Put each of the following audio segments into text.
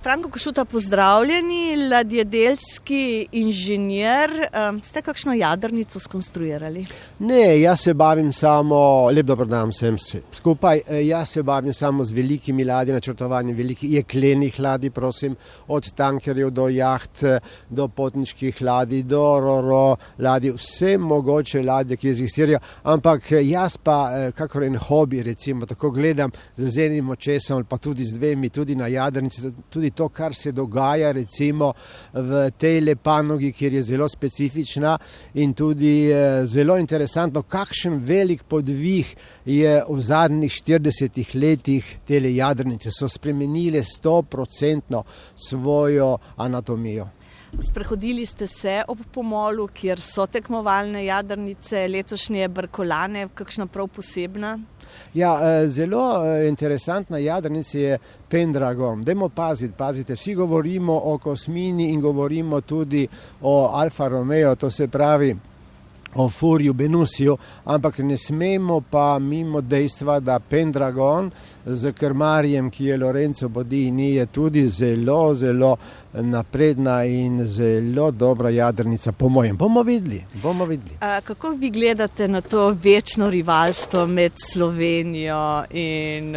Franko Košuta, pozdravljeni, ladjedelski inženir. Ste kakšno jadrnico skonstruirali? Ne, jaz se bavim samo, lep dobro dan vsem skupaj, e, jaz se bavim samo z velikimi ladji, načrtovanjem velikih jeklenih ladij, prosim, od tankerjev do jaht, do potniških ladij, do roro ladij, vse mogoče ladje, ki existirajo, ampak jaz pa, e, kakor en hobi, recimo, tako gledam z enim očesom, pa tudi z dvemi, tudi na jadrnici, tudi to, kar se dogaja recimo v tej lepanogi, kjer je zelo specifična in tudi eh, zelo interesantno, kakšen velik podvih je v zadnjih 40 letih te jadrnice, so spremenile 100% svojo anatomijo. Sprehodili ste se ob pomolu, kjer so tekmovalne jadrnice, letošnje brkolane, kakšna prav posebna? Ja, eh, zelo eh, interesantna jadrnica je Pendragon. Dajmo paziti, pazite, vsi govorimo o kosmini in govorimo tudi o Alfa Romeo, to se pravi o Furju Benusiju, ampak ne smemo pa mimo dejstva, da Pendragon z krmarjem, ki je Lorenzo Bodini, je tudi zelo, zelo napredna in zelo dobra jadrnica, po mojem. Bomo videli. Bomo videli. A, kako vi gledate na to večno rivalstvo med Slovenijo in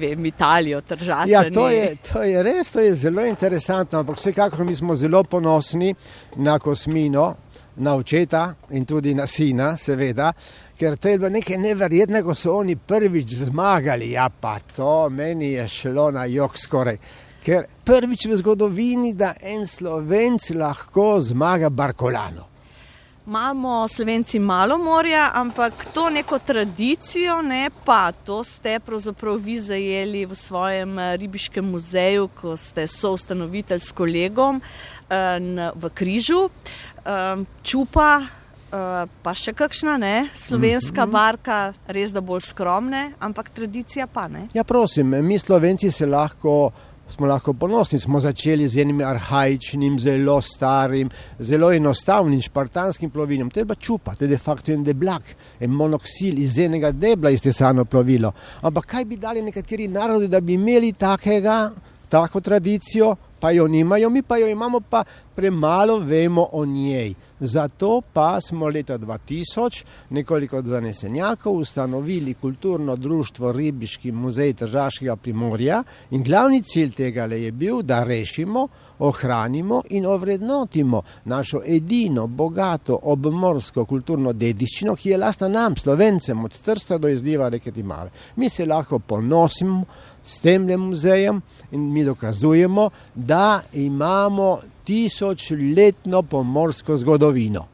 vem, Italijo, Tržačani? Ja, to je, to je res, to je zelo interesantno, ampak vsekakor mi smo zelo ponosni na kosmino, na očeta in tudi na sina, seveda, ker to je bilo nekaj neverjetnega, ko so oni prvič zmagali. Ja, pa to meni je šlo na jog skoraj. Ker prvič v zgodovini, da en slovenc lahko zmaga Barkolano. Imamo slovenci malo morja, ampak to neko tradicijo, ne pa to ste pravzaprav vi zajeli v svojem ribiškem muzeju, ko ste soustanovitelj s kolegom v Križu čupa, pa še kakšna ne, slovenska mhm. barka, res da bolj skromne, ampak tradicija pa ne. Ja, prosim, mi slovenci se lahko. Smo lahko ponosni, smo začeli z enim arhajičnim, zelo starim, zelo enostavnim, špartanskim plovilom. To je pa čupa, to je de facto en deblak, en monoksil iz enega debla iztesano plovilo. Ampak kaj bi dali nekateri narodi, da bi imeli takega, tako tradicijo, pa jo nimajo, mi pa jo imamo, pa premalo vemo o njej. Zato pa smo leta 2000 nekoliko zanesenjakov ustanovili kulturno društvo Ribiški muzej Tržaškega primorja in glavni cilj tega je bil, da rešimo, ohranimo in ovrednotimo našo edino, bogato, obmorsko kulturno dediščino, ki je lastna nam, slovencem, od Trsta do izliva reke Timave. Mi se lahko ponosimo s tem muzejem in mi dokazujemo, da imamo tisočletno pomorsko zgodovino.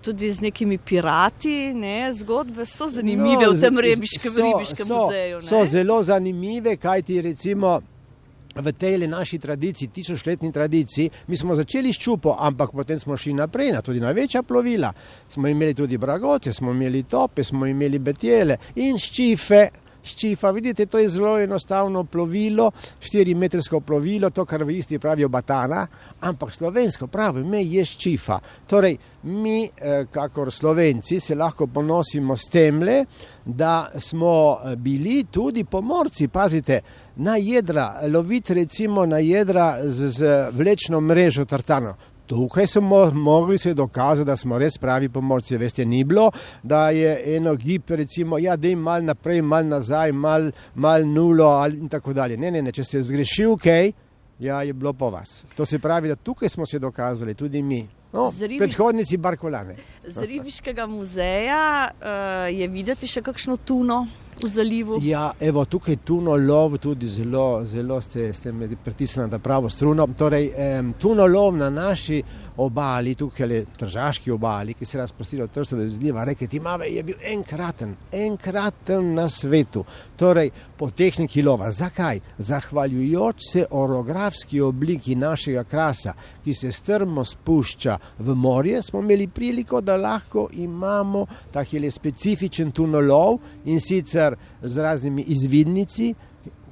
Tudi z nekimi pirati, ne, zgodbe so zanimive no, v tem rebiškem, so, ribiškem so, muzeju. Ne? So zelo zanimive, kajti recimo v tej naši tradiciji, tisočletni tradiciji, mi smo začeli s čupo, ampak potem smo šli naprej na tudi največja plovila. Smo imeli tudi bragoce, smo imeli tope, smo imeli betjele in ščife, ščifa. Vidite, to je zelo enostavno plovilo, 4-metrsko plovilo, to, kar v isti pravijo batana, ampak slovensko pravi ime je ščifa. Torej, mi, eh, kakor slovenci, se lahko ponosimo s temle, da smo eh, bili tudi pomorci. Pazite, na jedra, loviti recimo na jedra z, z vlečno mrežo tartano. Tukaj smo mogli se dokazati, da smo res pravi pomorci. Veste, ni bilo, da je eno gib, recimo, ja, da je mal naprej, mal nazaj, mal, mal nulo ali in tako dalje. Ne, ne, ne, če ste zgrešili, ok, ja, je bilo po vas. To se pravi, da tukaj smo se dokazali, tudi mi. No, Ribiš... Predhodnici Barkolane. Z Ribiškega muzeja uh, je videti še kakšno tuno v zalivu. Ja, evo, tukaj tuno lov, tudi zelo, zelo ste, ste me pritisnili na pravo struno. Torej, um, tuno lov na naši obali, tukaj le tržaški obali, ki se razprostijo od trsta do izliva, reke ti mave, je bil enkraten, enkraten na svetu. Torej, po tehniki lova. Zakaj? Zahvaljujoč se orografski obliki našega krasa, ki se strmo spušča v morje, smo imeli priliko, da lahko imamo takele specifičen tunolov in sicer z raznimi izvidnici,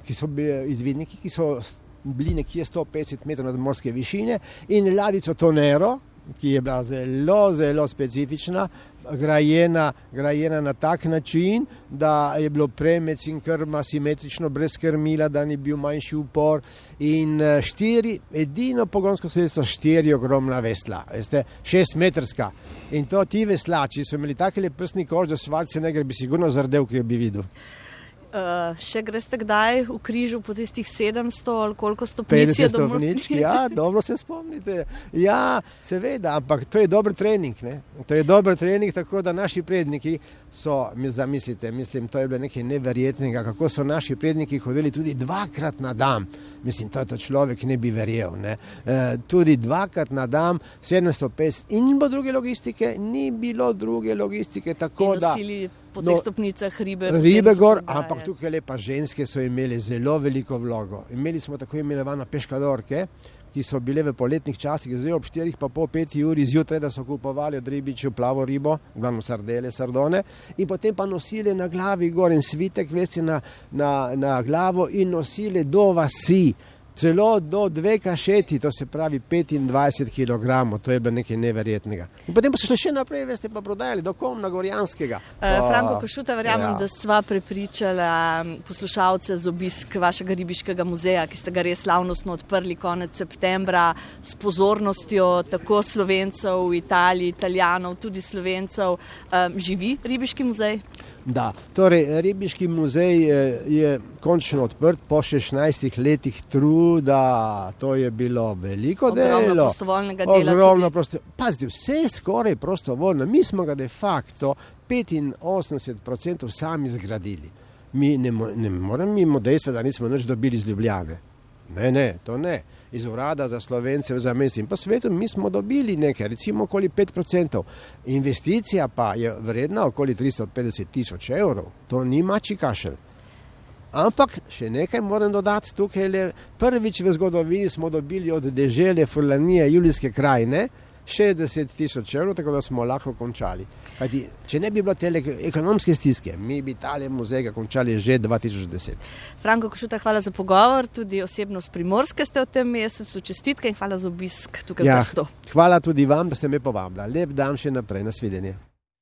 ki so izvidniki, ki so bili nekje 150 metrov nad morske višine in ladico Tonero, ki je bila zelo, zelo specifična, grajena, grajena na tak način, da je bilo premec in krma simetrično, brez krmila, da ni bil manjši upor. In eh, štiri, edino pogonsko sredstvo, štiri ogromna vesla, veste, šest metrska. In to ti veslači so imeli tako leprsni kož, da svarce ne gre, bi sigurno zardel, ki jo bi videl. Uh, še greste kdaj v križu po tistih 700 ali koliko stopnic? 50 stopnic, ja, dobro se spomnite. Ja, seveda, ampak to je dober trening. Ne? To je dober trening, tako da naši predniki so, mi zamislite, mislim, to je bilo nekaj neverjetnega, kako so naši predniki hodili tudi dvakrat na dan. Mislim, to, to človek ne bi verjel. Ne? E, tudi dvakrat na dan, 750 in ni bilo druge logistike, ni bilo druge logistike. Tako da po teh no, stopnicah ribe. Ribe gor, ampak tukaj lepa ženske so imeli zelo veliko vlogo. Imeli smo tako imenovane peškadorke, ki so bile v poletnih časih, zdaj ob 4, pa po 5 uri zjutraj, da so kupovali od ribičev plavo ribo, glavno sardele, sardone, in potem pa nosili na glavi gor in svitek, veste, na, na, na glavo in nosili do vasi celo do dve kašeti, to se pravi 25 kg, to je bilo nekaj neverjetnega. In potem pa so šli še naprej, veste, pa prodajali do Komna Gorjanskega. Uh, Franko Košuta, verjamem, ja. da sva prepričala poslušalce z obisk vašega ribiškega muzeja, ki ste ga res slavnostno odprli konec septembra s pozornostjo tako slovencev v Italiji, italijanov, tudi slovencev. Um, živi ribiški muzej? Da, torej, ribiški muzej je, je končno odprt po 16 letih truda. To je bilo veliko dela. Ogromno prostovoljnega. Pazite, vse je skoraj prostovoljno. Mi smo ga de facto 85% sami zgradili. Mi ne, ne moremo mimo dejstva, da nismo nič dobili iz Ljubljane. Ne, ne, to ne. Iz urada za slovence za mest in po svetu mi smo dobili nekaj, recimo okoli 5%. Investicija pa je vredna okoli 350 tisoč evrov. To ni mači kašelj. Ampak še nekaj moram dodati, tukaj je prvič v zgodovini smo dobili od dežele Furlanije, Julijske krajine, 60 tisoč evrov, tako da smo lahko končali. Kajti, če ne bi bilo te ekonomske stiske, mi bi tale muzej končali že 2010. Franko Košuta, hvala za pogovor, tudi osebno s primorske ste v tem mesecu, čestitke in hvala za obisk tukaj ja, v Brstu. Hvala tudi vam, da ste me povabili. Lep dan še naprej, nasvidenje.